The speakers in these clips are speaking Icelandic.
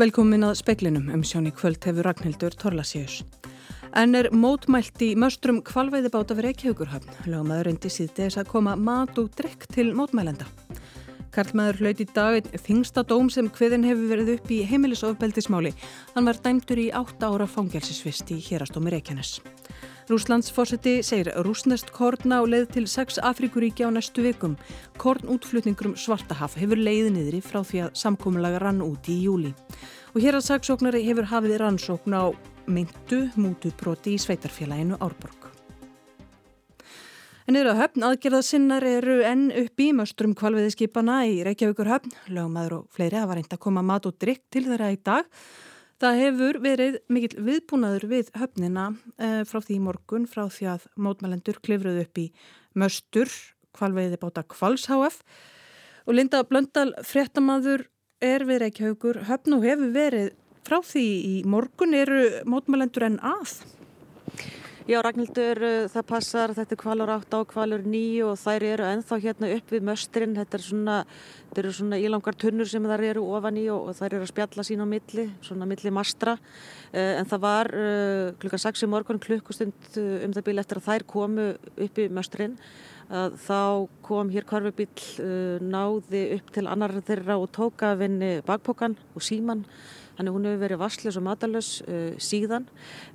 Velkomin að speklinum um sjóni kvöld hefur Ragnhildur Torlasíus. En er mótmælt í möstrum kvalveiðibáta fyrir Reykjavíkurhafn. Lögmaður reyndi síðdeis að koma mat og drikk til mótmælenda. Karlmaður hlaut í dag þingsta dóm sem hviðin hefur verið upp í heimilisofbeldismáli. Hann var dæmtur í 8 ára fangelsisvist í hérastómi Reykjanes. Rúslands fórseti segir rúsnest korn á leið til sex Afrikuríki á næstu vikum. Kornútflutningurum Svartahaf hefur leiði niðri frá því að samkómulaga rann út í júli. Og hér að saksóknari hefur hafið rannsókn á myndu mútubroti í sveitarfélaginu Árborg. En eru að höfn aðgerða sinnar eru enn upp í möstrum kvalviðiskipana í Reykjavíkur höfn. Lögumæður og fleiri hafa reynd að koma mat og drikk til þeirra í dag. Það hefur verið mikill viðbúnaður við höfnina eh, frá því morgun frá því að mótmælendur klifruð upp í möstur, kvalveiði báta kvalshháf og Linda Blöndal, fréttamaður, er við Reykjavíkur. Höfn og hefur verið frá því í morgun. Eru mótmælendur en að? Já, Ragnhildur, uh, það passar, þetta er kvalur 8 á kvalur 9 og þær eru enþá hérna upp við möstrin, þetta er svona, þetta eru svona ílangar tunnur sem þær eru ofan í og, þær eru að spjalla sín á milli, svona milli mastra, uh, en það var uh, klukka 6 í morgun klukkustund um það bíl eftir að þær komu upp í möstrin, að þá kom hér kvarfubíl, uh, náði upp til annar þeirra og tóka vinni bakpókan og síman, Þannig hún hefur verið vasslis og matalus uh, síðan.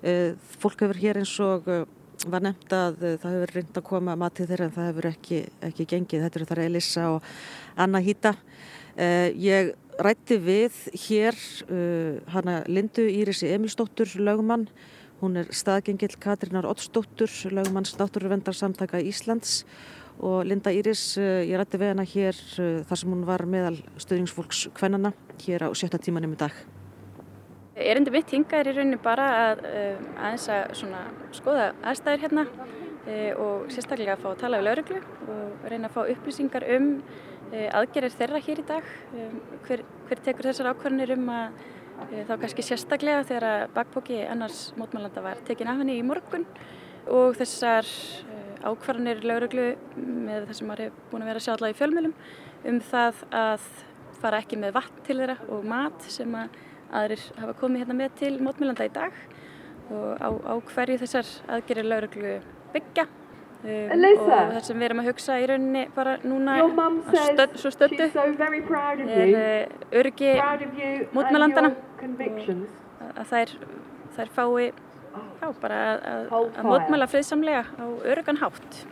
Uh, fólk hefur hér eins og uh, var nefnt að það hefur reynd að koma matið þeirra en það hefur ekki, ekki gengið. Þetta eru þar Elisa og Anna Hýta. Ég rætti við hér hana Lindu Írisi Emilsdóttur lögumann. Hún er staðgengill Katrínar Ottsdóttur, lögumanns náttúruvendarsamtaka Íslands og Linda Íris, ég rætti við hana hér þar sem hún var meðal stöðningsfólks kvennana hér á sjötta tímanum í dag. Erindi mitt hinga er í rauninni bara að uh, aðeins að skoða aðstæður hérna uh, og sérstaklega að fá að tala við lauruglu og reyna að fá upplýsingar um uh, aðgerir þeirra hér í dag. Um, hver, hver tekur þessar ákvarðanir um að þá kannski sérstaklega þegar að bakbóki annars mótmælanda var tekin af henni í morgun og þessar ákvarðanir lauruglu með það sem hefur búin að vera að sjá allavega í fjölmjölum um það að fara ekki með vatn til þeirra og mat sem að aðrir hafa komið hérna með til mótmjölanda í dag og á, á hverju þessar aðgerir lauruglu byggja. Um, og það sem við erum að hugsa í rauninni bara núna stöð, svo stöttu so er uh, örgi mótmjölandana og að þær, þær fái já, bara að, að mótmjöla friðsamlega á örgan hátt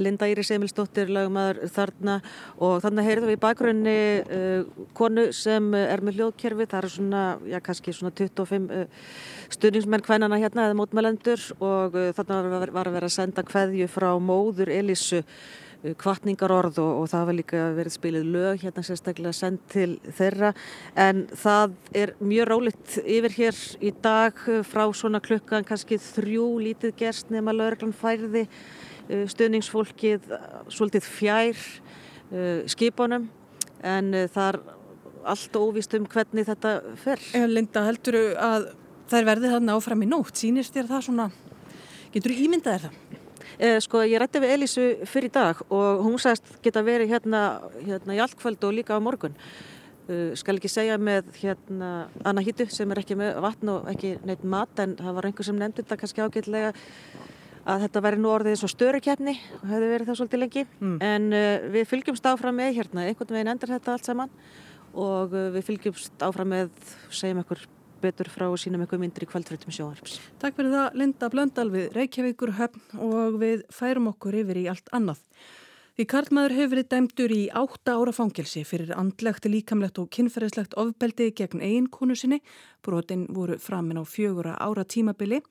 Linda Íris Emilsdóttir lagumæður þarna. Og þannig heyrðum við í bakgrunni uh, konu sem er með hljóðkerfi, það er svona, já kannski svona 25 uh, stuðningsmenn hvænana hérna eða mótmælendur. Og uh, þannig var, var að vera að senda hveðju frá móður Elísu kvartningar orð og, og það var líka verið spilið lög hérna sérstaklega sendt til þeirra. En það er mjög rálitt yfir hér í dag frá svona klukkan kannski þrjú lítið gerst nema lögreglan færði. Uh, stuðningsfólkið uh, svolítið fjær uh, skipunum en það er allt óvist um hvernig þetta fer. Linda, heldur þú að það er verðið þarna áfram í nótt? Sýnist þér það svona, getur þú ímyndað þér það? Eh, sko ég rætti við Elísu fyrir dag og hún sagðist geta verið hérna, hérna í allkvöld og líka á morgun. Skal ekki segja með hérna Anna Hítu sem er ekki með vatn og ekki neitt mat en það var einhver sem nefndi þetta kannski ágætlega að þetta væri nú orðið eins og störukefni og hefði verið það svolítið lengi mm. en uh, við fylgjumst áfram með hérna einhvern veginn endur þetta allt saman og uh, við fylgjumst áfram með segjum ekkur betur frá og sínum eitthvað myndir í kvöldfritum sjóarps. Takk fyrir það Linda Blöndal við Reykjavíkur höfn og við færum okkur yfir í allt annað. Því Karlmaður hefur verið dæmdur í átta ára fangelsi fyrir andlegt, líkamlegt og kynferðislegt ofbeldi gegn eigin konu sinni. Brotin voru framin á fjögura ára tímabili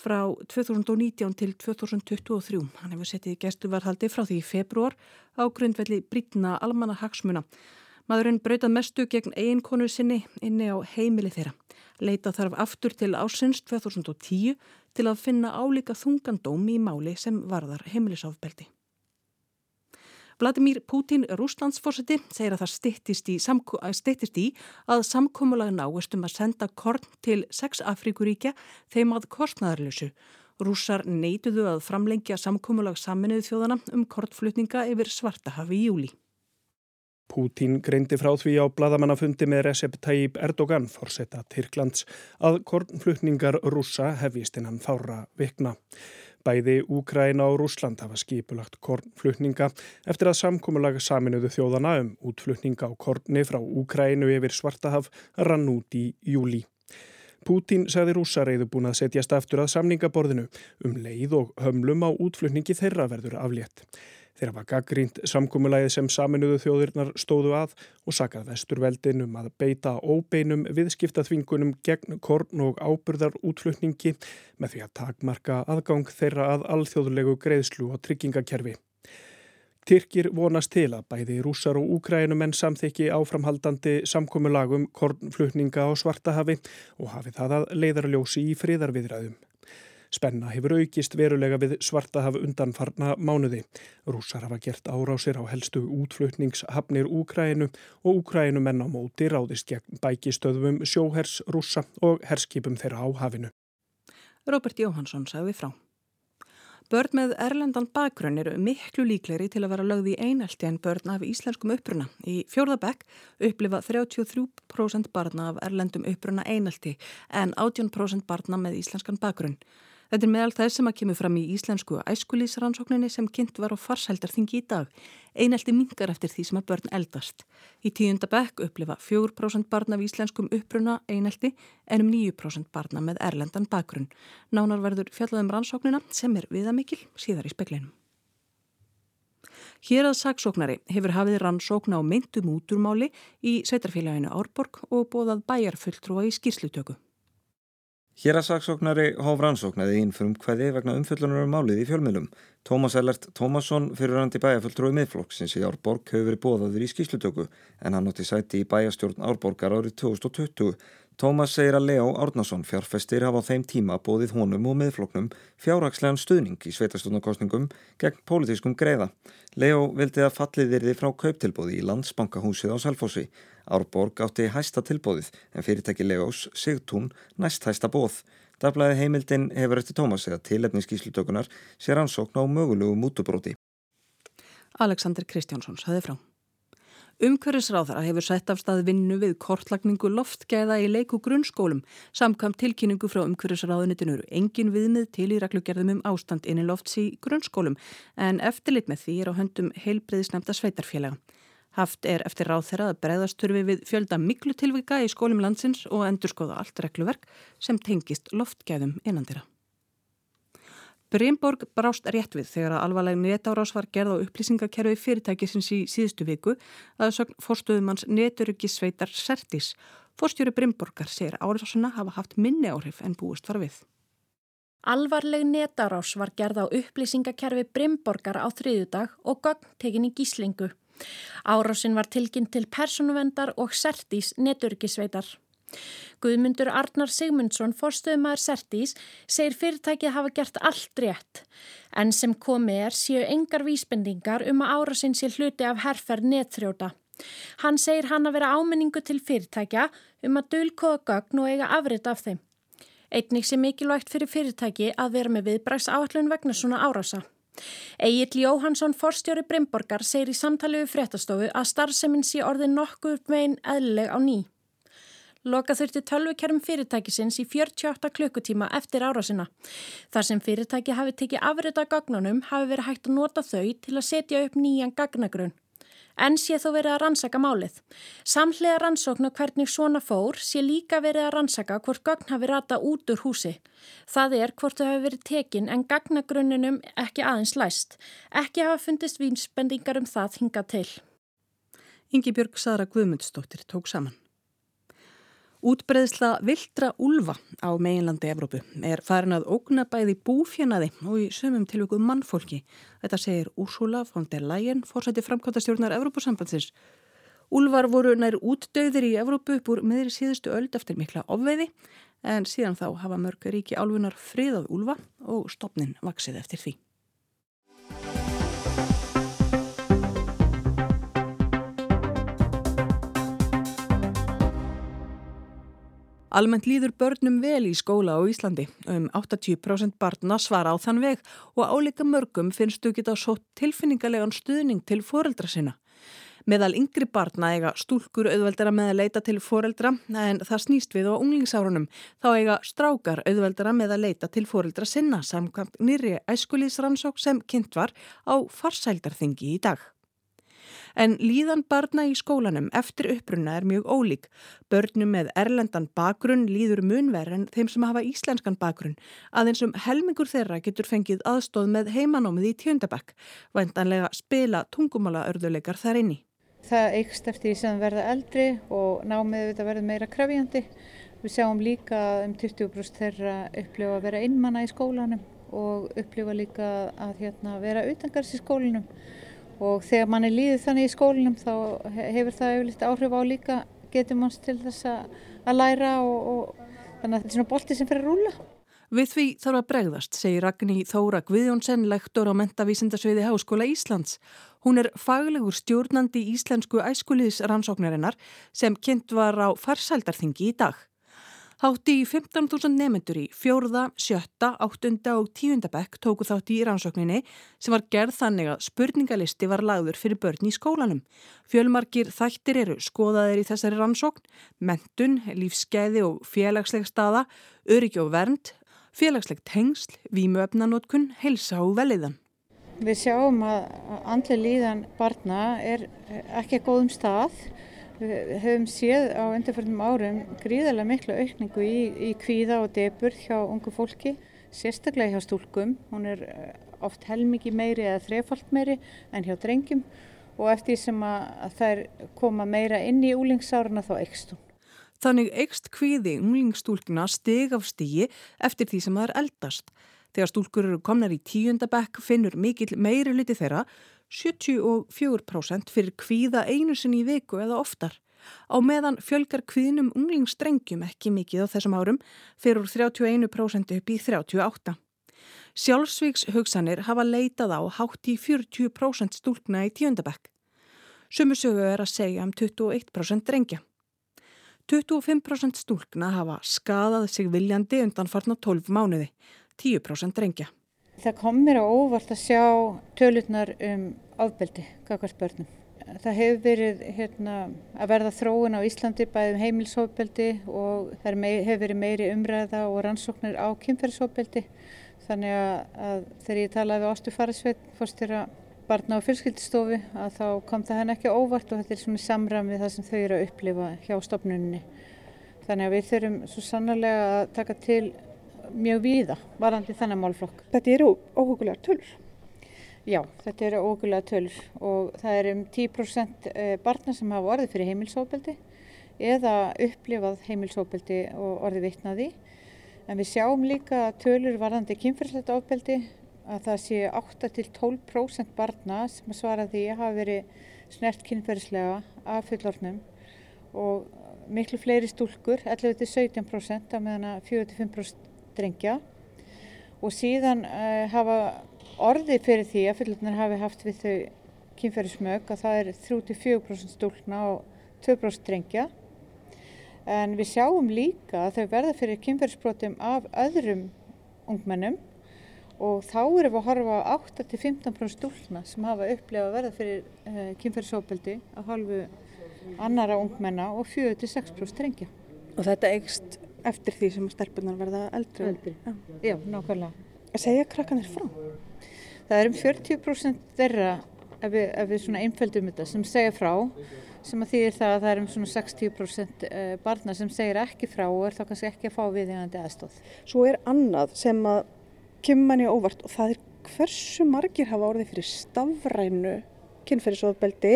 frá 2019 til 2023. Hann hefur settið gestuvarhaldi frá því í februar á grundvelli brítna almanna hagsmuna. Maðurinn brautað mestu gegn eiginkonu sinni inni á heimili þeirra. Leita þarf aftur til ásins 2010 til að finna álíka þungandóm í máli sem varðar heimilisofbeldi. Vladimir Putin, rúslandsforseti, segir að það stittist í, stittist í að samkómulega náist um að senda korn til sex Afríkuríkja þeim að kostnæðarlösu. Rússar neituðu að framlengja samkómulag saminuð þjóðana um kortflutninga yfir Svartahafi í júli. Pútín greindi frá því á bladamannafundi með Recep Tayyip Erdogan fórsetta Tyrklands að kornflutningar rúsa hefist innan fára vikna. Bæði Úkræna og Rúsland hafa skipulagt kornflutninga eftir að samkómulag saminuðu þjóðana um útflutninga á korni frá Úkrænu yfir Svartahaf rann út í júli. Pútín sagði rúsa reyðu búin að setjast aftur að samningaborðinu um leið og hömlum á útflutningi þeirra verður aflétt. Þeirra var gaggrínt samkúmulæðið sem saminuðu þjóðirnar stóðu að og sakað vesturveldin um að beita óbeinum viðskiptaþvingunum gegn korn og ábyrðar útflutningi með því að takmarka aðgang þeirra að alþjóðulegu greiðslu og tryggingakerfi. Tyrkir vonast til að bæði rússar og úkrænumenn samþykki áframhaldandi samkúmulagum kornflutninga á Svartahafi og hafi það að leiðarljósi í friðarviðræðum. Spenna hefur aukist verulega við svartahaf undanfarna mánuði. Rúsar hafa gert árásir á helstu útflutningshafnir Úkrænu og Úkrænu menn á móti ráðist gegn bækistöðum sjóhers rúsa og herskipum þeirra á hafinu. Robert Jóhansson sagði frá. Börn með erlendan bakgrunn eru miklu líkleri til að vera lögði í einelti en börn af íslenskum uppruna. Í fjórðabekk upplifa 33% barna af erlendum uppruna einelti en 18% barna með íslenskan bakgrunn. Þetta er meðal þess sem að kemur fram í íslensku æskulísrannsókninni sem kynnt var á farseldarþingi í dag. Einelti mingar eftir því sem að börn eldast. Í tíunda bekk upplifa 4% barna af íslenskum uppruna einelti en um 9% barna með erlendan bakgrunn. Nánar verður fjallaðum rannsóknina sem er viðamikil síðar í speklinum. Hér að saksóknari hefur hafið rannsókna á myndum úturmáli í Sveitarfélaginu Árborg og bóðað bæjarfulltrúa í skýrslutöku. Hér að saksóknari hóf rannsóknaði inn fyrir umhverði vegna umfyllunar um málið í fjölmiðlum. Tómas Ellert Tómasson, fyrirrandi bæjarfulltrúi miðflokksins í Árborg, hefur verið bóðaður í skýslutöku en hann átti sæti í bæjastjórn Árborgar árið 2020. Tómas segir að Leo Árnason fjárfestir hafa á þeim tíma bóðið honum og miðflokknum fjárhagslegan stuðning í sveitarstofnarkostningum gegn pólitískum greiða. Leo vildi að fallið virði frá kauptilbóði í landsbankahúsið á Salfossi. Árborg átti hæsta tilbóðið en fyrirtæki Leos Sigtún næst hæsta bóð. Daflaði heimildin hefur eftir Tómas eða tilefni skýslutökunar sér ansókn á mögulegu mútubróti. Alexander Kristjánsson saði frá. Umhverfisráðara hefur sett af stað vinnu við kortlagningu loftgæða í leiku grunnskólum. Samkvæmt tilkynningu frá umhverfisráðunitinu eru engin viðmið til í reglugerðum um ástand inni lofts í grunnskólum en eftirlit með því er á höndum heilbreyðisnefnda sveitarfélaga. Haft er eftir ráð þeirra að bregðasturfi við fjölda miklu tilvika í skólum landsins og endurskoða allt regluverk sem tengist loftgæðum innandira. Brynborg brást rétt við þegar að alvarleg netárás var gerð á upplýsingakerfi fyrirtækisins í síðustu viku að sögn fórstöðumanns neturuggisveitar Sertis. Fórstjóri Brynborgar segir árásuna hafa haft minni áhrif en búist var við. Alvarleg netárás var gerð á upplýsingakerfi Brynborgar á þriðudag og gögn tekin í gíslingu. Árásin var tilkinn til personuvendar og Sertis neturuggisveitar. Guðmundur Arnar Sigmundsson, forstöðumæður Sertís, segir fyrirtækið hafa gert allt rétt. En sem komi er séu engar vísbendingar um að árasinn sé hluti af herrferð netþrjóta. Hann segir hann að vera áminningu til fyrirtækja um að dölkóða gögn og eiga afrit af þeim. Einnig sé mikilvægt fyrir fyrirtæki að vera með viðbræks áallun vegna svona árasa. Egil Jóhansson, forstjóri Brymborgar, segir í samtali við fréttastofu að starfseminn sé orðið nokkuð megin eðlileg á ný. Loka þurfti tölvukerfum fyrirtækisins í 48 klukkutíma eftir árásina. Þar sem fyrirtæki hafi tekið afrita gagnanum hafi verið hægt að nota þau til að setja upp nýjan gagnagrunn. En sé þó verið að rannsaka málið. Samlega rannsóknu hvernig svona fór sé líka verið að rannsaka hvort gagn hafi rata út úr húsi. Það er hvort þau hafi verið tekin en gagnagrunnunum ekki aðeins læst. Ekki hafa fundist vínsbendingar um það hinga til. Ingi Björg Sara Guðmundsdóttir tók saman. Útbreðsla viltra úlfa á meginlandi Evrópu er farin að ógna bæði búfjanaði og í sömum tilvöku mannfólki. Þetta segir Úrsula von der Leyen, fórsætti framkvæmtastjórnar Evrópusambandsins. Úlfar voru nær útdauðir í Evrópu upp úr meðri síðustu öld eftir mikla ofveiði en síðan þá hafa mörg ríki álfunar friðað úlfa og stopnin vaksið eftir því. Almennt líður börnum vel í skóla á Íslandi. Um 80% barna svara á þann veg og áleika mörgum finnst þú geta svo tilfinningarlegan stuðning til foreldra sinna. Meðal yngri barna eiga stúlkur auðveldara með að leita til foreldra en það snýst við á unglingsárunum. Þá eiga strákar auðveldara með að leita til foreldra sinna samkvæmt nýri æskulíðsrannsók sem kynnt var á farsældarþingi í dag. En líðan barna í skólanum eftir upprunna er mjög ólík. Börnum með erlendan bakgrunn líður munver en þeim sem hafa íslenskan bakgrunn. Aðeins um helmingur þeirra getur fengið aðstóð með heimanómið í tjöndabæk. Væntanlega spila tungumála örðuleikar þar inni. Það eikst eftir því sem verða eldri og námið þetta verður meira krafjandi. Við sjáum líka um 20% þeirra upplifa að vera innmanna í skólanum og upplifa líka að hérna, vera utangars í skólinum og þegar mann er líðið þannig í skólinum þá hefur það auðvitað áhrif á líka getur manns til þess að læra og, og þannig að þetta er svona bolti sem fyrir að rúla. Við því þarf að bregðast, segir Ragní Þóra Guðjónsson, lektor á mentavísindarsviði Háskóla Íslands. Hún er faglegur stjórnandi íslensku æskuliðsrannsóknarinnar sem kynnt var á farsældarþingi í dag. Hátti í 15.000 nefnendur í fjórða, sjötta, áttunda og tíunda bekk tóku þátti í rannsókninni sem var gerð þannig að spurningalisti var lagður fyrir börn í skólanum. Fjölmarkir þættir eru skoðaðir í þessari rannsókn, mentun, lífskeiði og félagsleg staða, öryggi og vernd, félagsleg tengsl, vímuöfnanótkun, helsa og veliðan. Við sjáum að andli líðan barna er ekki góðum stað Við höfum séð á undirförnum árum gríðarlega miklu aukningu í, í kvíða og debur hjá ungu fólki, sérstaklega hjá stúlkum. Hún er eh, oft helmikið meiri eða þrefalt meiri en hjá drengjum og eftir sem að þær koma meira inn í úlingsáruna þá eikst hún. Þannig eikst kvíði unglingstúlkuna stig af stigi eftir því sem það er eldast. Þegar stúlkur eru komnar í tíundabekk finnur mikill meiri hluti þeirra 74% fyrir kvíða einu sinni í viku eða oftar. Á meðan fjölgar kvíðnum unglingstrengjum ekki mikið á þessum árum fyrir 31% upp í 38%. Sjálfsvíks hugsanir hafa leitað á hátt í 40% stúlkna í tíundabekk. Sumusögu er að segja um 21% drengja. 25% stúlkna hafa skadað sig viljandi undan farna 12 mánuði, 10% drengja. Það kom mér á óvart að sjá tölurnar um áðbeldi, kakvart börnum. Það hefur verið hérna, að verða þróun á Íslandi bæðið um heimilsóðbeldi og það hefur verið meiri umræða og rannsóknir á kynferðsóðbeldi. Þannig að, að þegar ég talaði við Ástu Farasveit, fórstjóra barna á fjölskyldistofi, að þá kom það henn ekki óvart og þetta er svona samram við það sem þau eru að upplifa hjá stopnunni. Þannig að við þurfum svo sannarlega að taka til mjög víða varandi þennan málflokk. Þetta eru óhugulegar tölur? Já, þetta eru óhugulegar tölur og það er um 10% eh, barna sem hafa orðið fyrir heimilsóbeldi eða upplifað heimilsóbeldi og orðið vittnaði. En við sjáum líka tölur varandi kynferðslegt ofbeldi að það sé 8-12% barna sem svara því að hafa verið snert kynferðslega af fullornum og miklu fleiri stúlkur, 11-17% að meðan að 4-5% drengja. Og síðan uh, hafa orðið fyrir því að fullurnar hafi haft við þau kynferðismög að það er 34% stúlna og 2% drengja. En við sjáum líka að þau verða fyrir kynferðisbrotum af öðrum ungmennum. Og þá erum við að horfa á 8-15% stúlna sem hafa upplefað að verða fyrir uh, kynferðisóbeldi af halvu annara ungmenna og 4-6% drengja. Og þetta eigst eftir því sem stelpunar verða eldri. Eldri, já, já nákvæmlega. Að segja krakkanir frá? Það er um 40% þeirra, ef við, ef við svona einföldum þetta, sem segja frá, sem að þýðir það að það er um svona 60% eh, barna sem segir ekki frá og er þá kannski ekki að fá viðhengandi aðstóð. Svo er annað sem að kemur manni óvart og það er hversu margir hafa orðið fyrir stafrænu kynferðisofbeldi.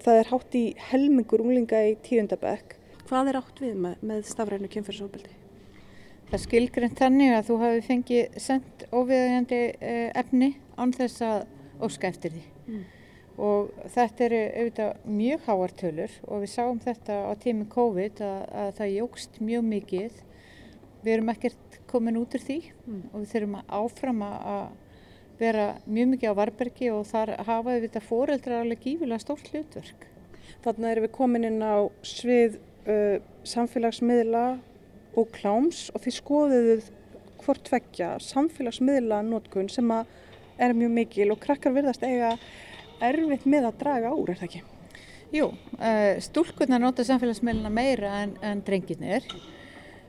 Það er hátt í helmingur unglinga í tíundabekk Hvað er átt við með, með stafrænu kynferðsóbeldi? Það skilgreynd þannig að þú hafi fengið sendt óviðægandi eh, efni án þess að óska eftir því. Mm. Og þetta eru auðvitað mjög háartölur og við sáum þetta á tími COVID að, að það jógst mjög mikið. Við erum ekkert komin út úr því mm. og við þurfum að áfram að vera mjög mikið á varbergi og þar hafa við þetta fóreldra alveg gífilega stórt hlutverk. Þannig erum við komin inn á svið uh, samfélagsmiðla og kláms og þið skoðuðuð hvort tveggja samfélagsmiðla notkun sem er mjög mikil og krakkar verðast eiga erfitt með að draga úr, er það ekki? Jú, uh, stúlkurnar nota samfélagsmeilina meira en, en drengirnir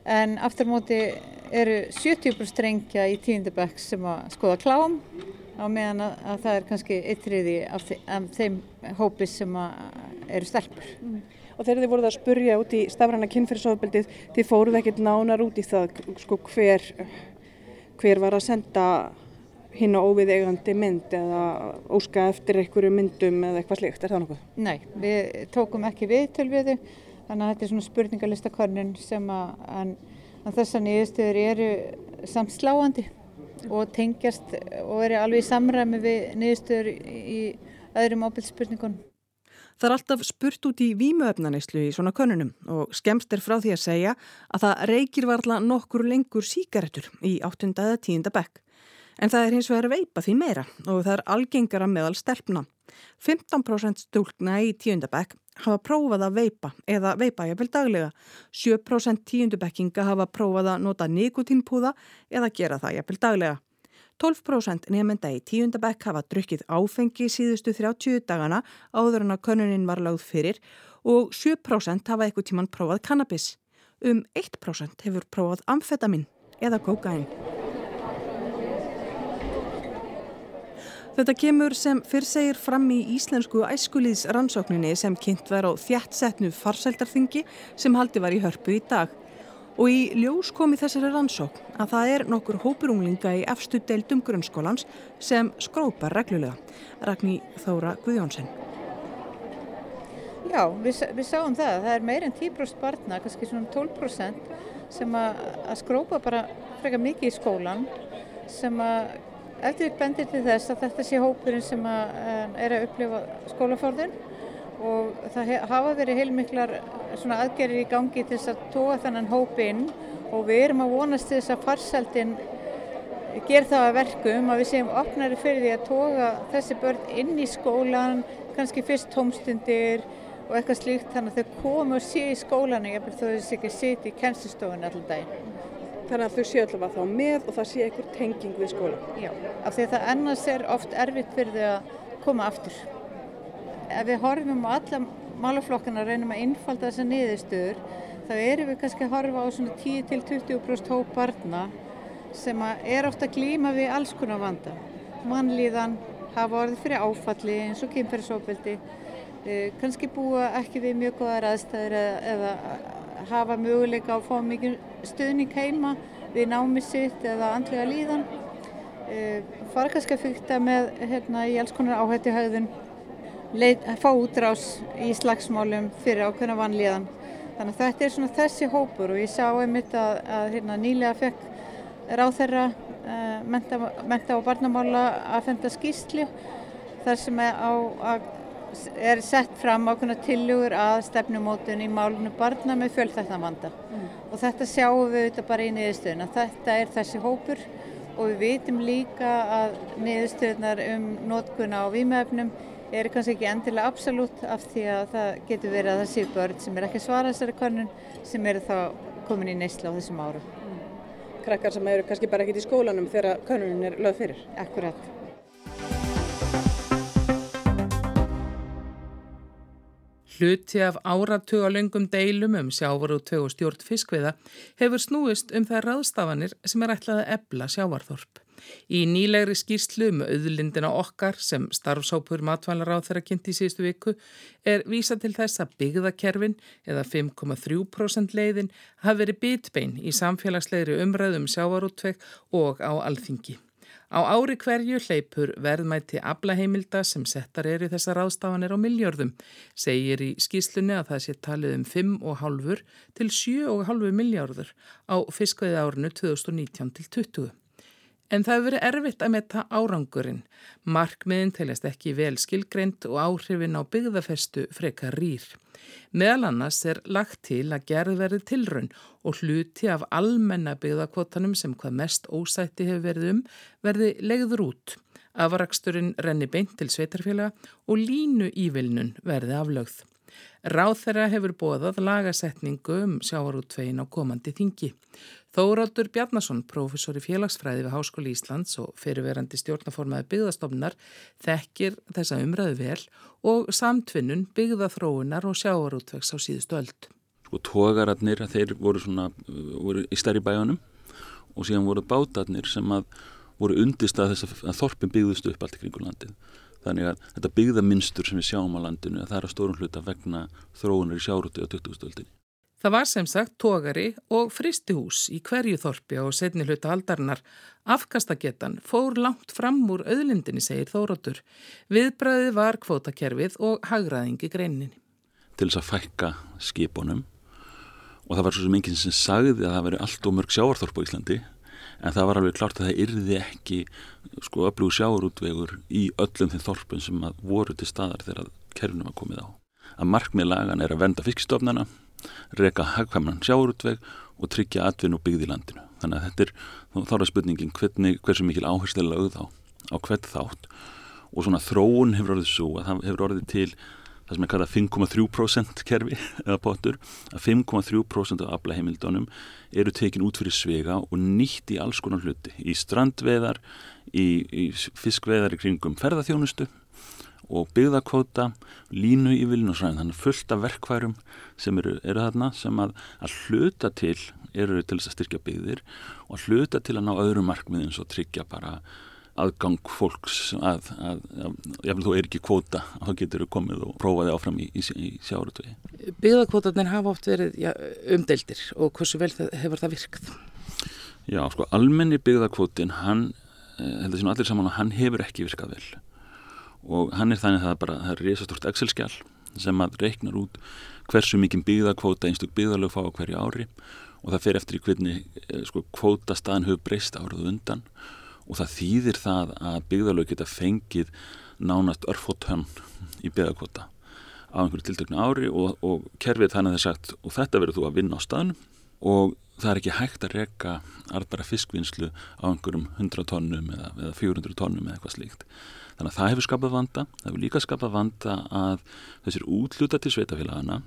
en aftur móti eru 70% strengja í tíundabæk sem að skoða klám á meðan að, að það er kannski eittriði af, af þeim hópi sem eru stelpur. Mm. Og þegar þið voruð að spurja út í stafræna kynferðsofbeldið, þið fóruð ekkert nánar út í það sko, hver, hver var að senda hinn á óvið eigandi mynd eða óska eftir einhverju myndum eða eitthvað slikt, er það nokkuð? Nei, við tókum ekki við til við þau, þannig að þetta er svona spurningalistakornin sem að, að, að þessa nýðustöður eru samt sláandi og tengjast og eru alveg í samræmi við niðurstöður í öðrum ábyrgsspurningunum. Það er alltaf spurt út í výmuöfnaneyslu í svona konunum og skemst er frá því að segja að það reykir varla nokkur lengur síkaretur í 8. eða 10. bekk. En það er hins vegar veipa því meira og það er algengara meðal stelpna. 15% stúlna í 10. bekk hafa prófað að veipa eða veipa ég vel daglega. 7% tíundubekkinga hafa prófað að nota nikotínpúða eða gera það ég vel daglega. 12% nefnda í tíundabekk hafa drukkið áfengi síðustu 30 dagana áður en að könunin var láð fyrir og 7% hafa eitthvað tíman prófað kannabis. Um 1% hefur prófað amfetamin eða kokain. Þetta kemur sem fyrr segir fram í íslensku æskulíðs rannsókninni sem kynnt var á þjættsetnu farseldarþingi sem haldi var í hörpu í dag. Og í ljós kom í þessari rannsókn að það er nokkur hópurunglinga í efstu deildum grunnskólans sem skrópar reglulega. Ragní Þóra Guðjónsson. Já, við, við sáum það. Það er meirinn 10% barna, kannski svona 12% sem að, að skrópa bara freka mikið í skólan sem að Eftir bendir til þess að þetta sé hópurinn sem að, er að upplifa skólafórðun og það hafa verið heilmiklar aðgerir í gangi til að tóa þennan hópinn og við erum að vonast til þess að farseldin ger það að verkum að við séum opnari fyrir því að tóka þessi börn inn í skólan, kannski fyrst tómstundir og eitthvað slíkt þannig að þau komu og sé í skólan og ég þó að þessi ekki siti í kennslistofun allir daginn þannig að þau séu allavega þá með og það sé einhver tenging við skóla. Já, af því að það ennast er oft erfitt fyrir þau að koma aftur. Ef við horfum á alla málaflokkana og reynum að innfalda þessa niðurstöður þá erum við kannski að horfa á svona 10-20% hóp barna sem er ofta að glýma við alls konar vanda. Mannlíðan hafa orðið fyrir áfalli eins og kynferðsófbildi, eh, kannski búa ekki við mjög góðar aðstæður eða hafa möguleika á að fá mikið stuðning heima við námið sitt eða andlega líðan. E, fara kannski að fyrta með hérna, í alls konar áhætti haugðun, fá útrás í slagsmálum fyrir ákveðna vanlíðan. Þannig að þetta er svona þessi hópur og ég sá einmitt að, að hérna, nýlega fekk ráð þeirra uh, menta, menta og barnamála að fenda skýsli þar sem er á að er sett fram ákveðna tillugur að stefnumótun í málunum barna með fjölþættan vanda mm. og þetta sjáum við auðvitað bara í niðurstöðuna. Þetta er þessi hópur og við vitum líka að niðurstöðunar um nótkunna á výmöfnum eru kannski ekki endilega absolutt af því að það getur verið að það sé börn sem er ekki svarað þessari konun sem eru þá komin í neysla á þessum árum. Mm. Krakkar sem eru kannski bara ekkit í skólanum þegar konunin er lögð fyrir? Akkurat. Hluti af áratugalöngum deilum um sjávarútveg og stjórn fiskviða hefur snúist um þær ráðstafanir sem er ætlað að ebla sjávarþorp. Í nýlegri skýrslu um auðlindina okkar sem starfsápur matvælar á þeirra kynnt í síðustu viku er vísa til þess að byggðakerfin eða 5,3% leiðin hafi verið bitbein í samfélagslegri umræðum sjávarútveg og á alþingi. Á ári hverju hleypur verðmætti ablaheimilda sem settar er í þessar ástafanir á miljörðum. Segir í skýslunni að það sé talið um 5,5 til 7,5 miljörður á fiskveiði árinu 2019 til 20. En það hefur verið erfitt að metta árangurinn. Markmiðin telast ekki vel skilgreint og áhrifin á byggðafestu frekar rýr. Meðal annars er lagt til að gerð verði tilraun og hluti af almenna byggðakvotanum sem hvað mest ósætti hefur verið um verði legður út. Afraksturinn renni beint til sveitarfélaga og línu ívilnun verði aflögð. Ráð þeirra hefur bóðað lagasetningu um sjávarútvegin á komandi þingi. Þóraldur Bjarnason, professor í félagsfræði við Háskóli Íslands og fyrirverandi stjórnaformaði byggðastofnunar, þekkir þessa umræðu vel og samtvinnun byggðaþróunar og sjávarútvegs á síðustu öld. Sko tógararnir, þeir voru, svona, voru í stærri bæjanum og síðan voru bátarnir sem voru undist að að þorpin byggðust upp allt í kringu landið. Þannig að þetta byggðaminstur sem við sjáum á landinu það er að stórun hluta vegna þróunar í sjárúti á 20. öldinni. Það var sem sagt tógari og fristihús í hverju þorpi á setni hluta aldarinnar. Afkastagetan fór langt fram úr auðlindinni, segir Þóróttur. Viðbræðið var kvótakerfið og hagraðingi greininni. Til þess að fækka skipunum og það var svo sem enginn sem sagði að það veri allt og mörg sjáarþorp á Íslandi en það var alveg klart að það yrði ekki sko öflugur sjáurútvegur í öllum þeim þorpun sem voru til staðar þegar kerfnum var komið á. Að markmið lagan er að venda fiskstofnana, reka hagkvæmnan sjáurútveg og tryggja atvinn og byggð í landinu. Þannig að þetta er þá er spurningin hvernig, hversu mikil áherslu lögð á, á hvert þátt og svona þróun hefur orðið svo að það hefur orðið til það sem er kallað 5,3% kerfi eða potur, að 5,3% af aflaheimildunum eru tekin út fyrir svega og nýtt í alls konar hluti, í strandveðar, í, í fiskveðar í kringum ferðarþjónustu og byggðakvóta, línu í vilin og svona, þannig fullt af verkværum sem eru, eru þarna sem að, að hluta til eru til þess að styrkja byggðir og hluta til að ná öðrum markmiðin svo tryggja bara aðgang fólks að, að, að jáfnveg þú er ekki kvóta þá getur þú komið og prófaði áfram í, í, í sjáratvegi. Byggðakvótarnir hafa oft verið já, umdeldir og hversu vel það, hefur það virkað? Já, sko, almenni byggðakvótin hann, eh, heldur sem allir saman hann hefur ekki virkað vel og hann er þannig að það er bara, það er risastort Excel-skjál sem að reiknar út hversu mikið byggðakvóta einstug byggðalög fá á hverju ári og það fer eftir í hvernig eh, sko, kvótastaðan hefur breyst árað undan og það þýðir það að byggðalög geta fengið nánast örfótönn í byggðakvota á einhverju tiltöknu ári og, og kerfið þannig að það er sagt og þetta verður þú að vinna á staðnum og það er ekki hægt að reyka arðbæra fiskvinnslu á einhverjum 100 tónnum eða, eða 400 tónnum eða eitthvað slíkt. Þannig að það hefur skapað vanda, það hefur líka skapað vanda að þessir útluta til sveitafélagana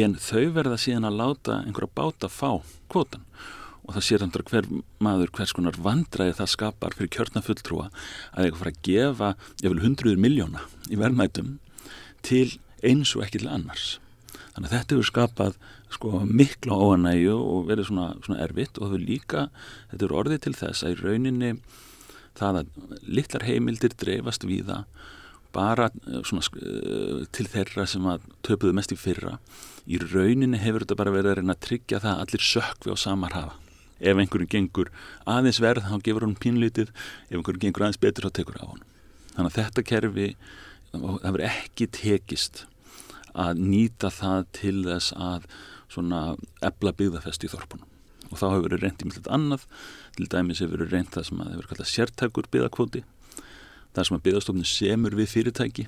en þau verða síðan að láta einhverja báta fá kvotan og það sér að hver maður hvers konar vandræði það skapar fyrir kjörna fulltrúa að eitthvað fara að gefa vil hundruður miljóna í verðmætum til eins og ekki til annars. Þannig að þetta hefur skapað sko mikla óanægu og verið svona, svona erfitt og það hefur líka þetta hefur orðið til þess að í rauninni það að litlar heimildir dreifast víða bara eh, svona, eh, til þeirra sem að töpuðu mest í fyrra. Í rauninni hefur þetta bara verið að reyna að tryggja það að allir sökvi á samar hafa ef einhverjum gengur aðeins verð þá gefur hann pínlítið ef einhverjum gengur aðeins betur þá tekur á hann þannig að þetta kerfi það verður ekki tekist að nýta það til þess að ebla byggðafest í þorpunum. Og þá hefur verið reynd í mjög annað. Til dæmis hefur verið reynd það sem að hefur kallað sértækur byggðakvoti það sem að byggðastofnun semur við fyrirtæki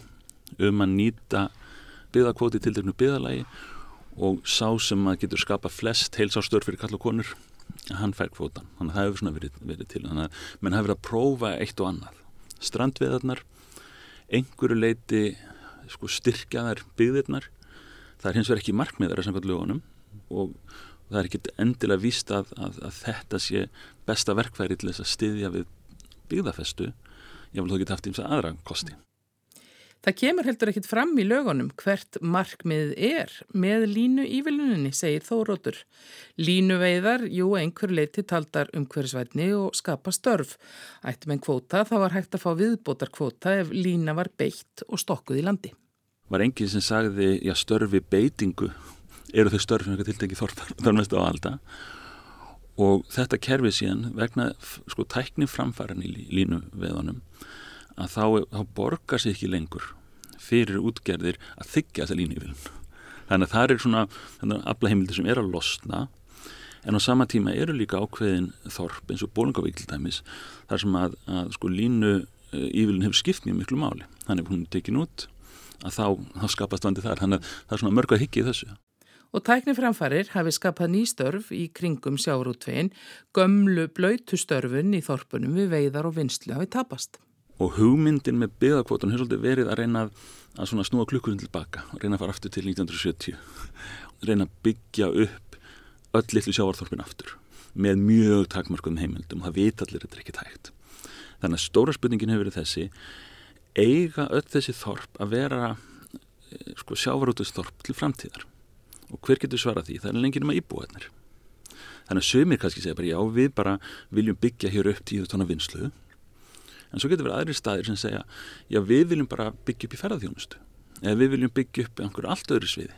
um að nýta byggðakvoti til dæknu byggðalagi og sá sem að getur skapa flest heilsástöður fyrir kall og konur hann fær kvótan, þannig að það hefur svona verið, verið til. Þannig að menn hafi verið að prófa eitt og annað. Strandveðarnar einhverju leiti sko, styrkjaðar byggðirnar. Það er hins vegar ekki markmiðar að samkvæmt lögunum og það er ekki endilega víst að, að, að þetta sé besta verkværi til þess að styðja við byggðafestu. Ég vil þó ekki haft eins að aðra kosti Það kemur heldur ekkit fram í lögunum hvert markmið er með línu íviluninni, segir Þórótur. Línuveiðar, jú, einhver leiti taldar um hverjusvætni og skapa störf. Ættum en kvóta þá var hægt að fá viðbótar kvóta ef lína var beitt og stokkuð í landi. Var enginn sem sagði, já, störfi beitingu eru þau störf sem tiltengi þorfar mest á alda og þetta kerfið síðan vegna sko tækni framfæran í línuveðunum að þá, þá borgar sér ekki lengur fyrir útgerðir að þykja þessa línuvílun. Þannig að það er svona aflaheimildir sem er að losna en á sama tíma eru líka ákveðin þorp eins og Bólingavík til dæmis þar sem að, að sko línu ívilun hefur skipt mjög miklu máli. Þannig að hún er tekin út að þá, þá skapast vandi þar. Þannig að það er svona mörg að higgja í þessu. Og tækniframfarir hafi skapað nýstörf í kringum sjáurútvegin, gömlu blöytustörfun í þorpunum við veiðar og vinslu hafi tapast. Og hugmyndin með byggðakvotan hefur svolítið verið að reyna að snúa klukkurinn tilbaka og reyna að fara aftur til 1970 reyna að byggja upp öll litlu sjávarþorfin aftur með mjög takmarkum heimildum og það veit allir þetta er ekki tægt þannig að stóra spurningin hefur verið þessi eiga öll þessi þorp að vera eh, sko, sjávarútusþorp til framtíðar? Og hver getur svarað því? Það er lengið um að íbúa þennir þannig að sömur kannski segja bara já við bara viljum byggja hér upp tíu tóna vinslu en svo getur verið aðri staðir sem segja já við viljum bara byggja upp í ferðarþjónustu eða við viljum byggja upp einhverju allt öðru sviði.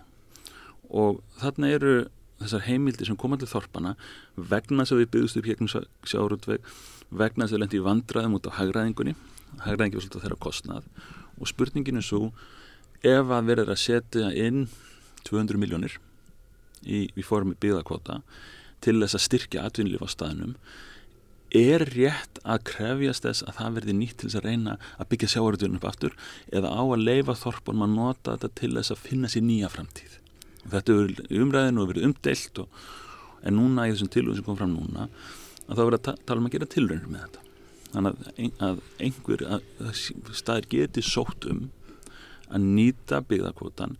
Og þarna eru þessar heimildi sem koma til þorpana vegna þess að við byggðust upp hérna sjárundveg vegna þess að við lendi í vandraðum út á hagraðingunni hagraðingi var svolítið þeirra kostnað. Og spurningin er svo ef að verður að setja inn 200 miljónir í, í formi byggðakvota til þess að styrkja atvinnlíf á staðnum er rétt að krefjast þess að það verði nýtt til þess að reyna að byggja sjáaröðunum upp aftur eða á að leifa þorpunum að nota þetta til þess að finna sér nýja framtíð. Þetta er umræðinu og verið umdelt og, en núna í þessum tilvægum sem kom fram núna að þá verður að tala um að gera tilröðinu með þetta. Þannig að, að einhver að staðir geti sótt um að nýta byggðarkvotan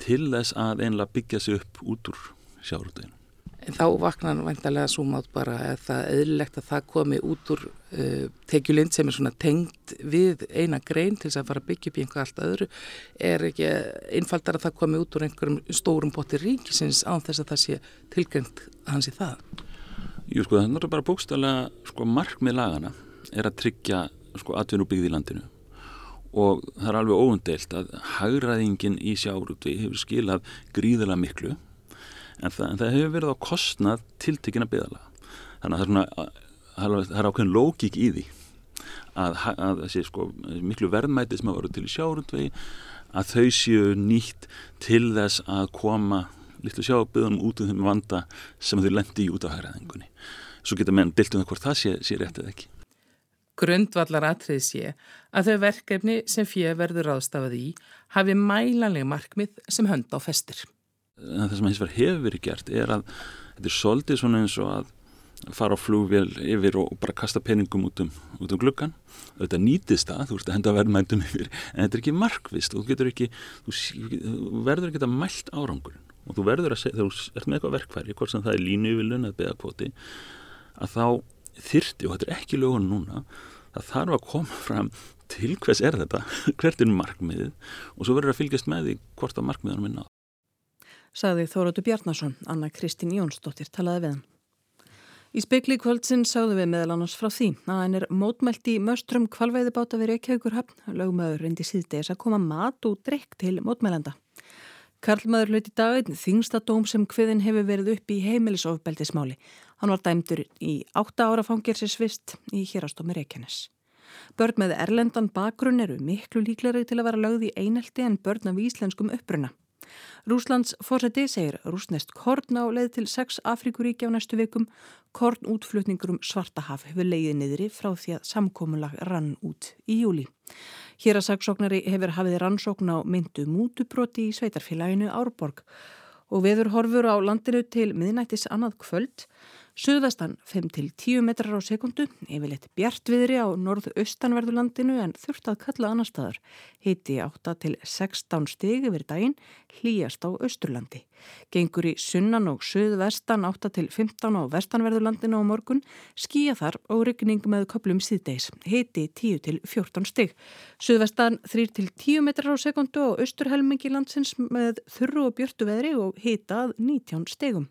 til þess að einlega byggja sig upp út úr sjáaröðunum. En þá vaknar vantarlega svo mátt bara að það er eðlilegt að það komi út úr uh, tekjulind sem er svona tengt við eina grein til þess að fara að byggja upp í einhver allt öðru. Er ekki einfaldar að það komi út úr einhverjum stórum potti ríkisins án þess að það sé tilgjönd hans í það? Jú sko það er bara bókstæðlega sko markmið lagana er að tryggja sko atvinnubyggði í landinu og það er alveg óundelt að hagraðingin í sjáruti hefur skilað gríðilega miklu en það, en það hefur verið á kostnað tiltekina byggðala þannig að það er, svona, það er ákveðin lógík í því að, að það sé sko miklu verðmæti sem hafa verið til í sjárundvegi að þau séu nýtt til þess að koma litlu sjábyggðum út um þeim vanda sem þau lendi í út á hægraðingunni svo geta menn diltum það hvort það sé, sé rétt eða ekki. Grundvallar atrið sé að þau verkefni sem fyrir verður ráðstafað í hafi mælanleg markmið sem hönd á festir en það sem hins vegar hefur verið gert er að þetta er svolítið svona eins og að fara á flugvél yfir og bara kasta peningum út um, út um gluggan þetta nýtist það, þú veist að henda verðmændum yfir en þetta er ekki markvist þú ekki þú, þú verður ekki að mælt árangur og þú verður að segja, þú ert með eitthvað verkfæri hvort sem það er línu yfir lönnað beðakvoti að þá þyrti og þetta er ekki lögun núna það þarf að koma fram til hvers er þetta, hvert er markmiðið og svo verður að fylgjast með því hvort að markmiðanum er nátt sagði Þórótu Bjarnason, Anna Kristín Jónsdóttir talaði við hann. Í spekli kvöldsinn sagðu við meðal annars frá því að hann er mótmælt í möstrum kvalveiðibáta við Reykjavíkurhafn, lögmaður reyndi síðdeis að koma mat og drikk til mótmælenda. Karlmaður löyti daginn þingstadóm sem hviðin hefur verið upp í heimilisofbeldismáli. Hann var dæmdur í átta ára fangirsinsvist í hérastómi Reykjanes. Börn með erlendan bakgrunn eru miklu líkleri til að vera lögð í einelti en börn af íslenskum uppruna. Rúslands fórseti segir rúsnest korn á leið til sex Afrikuríkja á næstu vikum. Korn útflutningur um Svartahaf hefur leiðið niðri frá því að samkómulag rann út í júli. Hér að saksóknari hefur hafið rannsókn á myndu mútubroti í sveitarfélaginu Árborg og veður horfur á landinu til miðnættis annað kvöld Suðvestan 5-10 metrar á sekundu, yfirleitt bjartviðri á norðu-austanverðulandinu en þurft að kalla annar staðar. Hiti 8-16 stig yfir daginn, hlýjast á austurlandi. Gengur í sunnan og suðvestan 8-15 á vestanverðulandinu á morgun, skýja þar og ryggning með köplum síðdeis. Hiti 10-14 stig. Suðvestan 3-10 metrar á sekundu og austurhelmingi landsins með þurru og björtu veðri og hitað 19 stigum.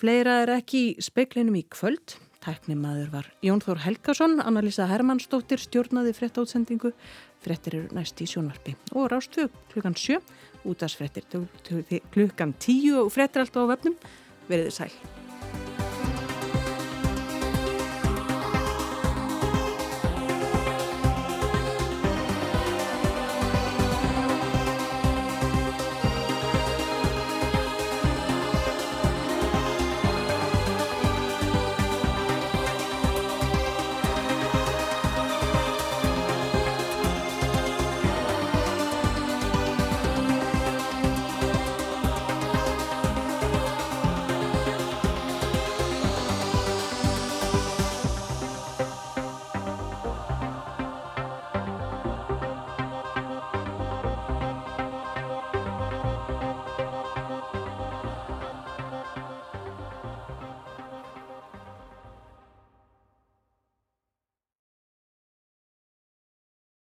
Fleira er ekki í speiklinum í kvöld. Tæknimaður var Jón Þór Helgason, Annalisa Hermannsdóttir stjórnaði fréttautsendingu. Frettir eru næst í sjónvarpi og rástu klukkan 7, útastfrettir klukkan 10 og frettir alltaf á vefnum. Verðið sæl.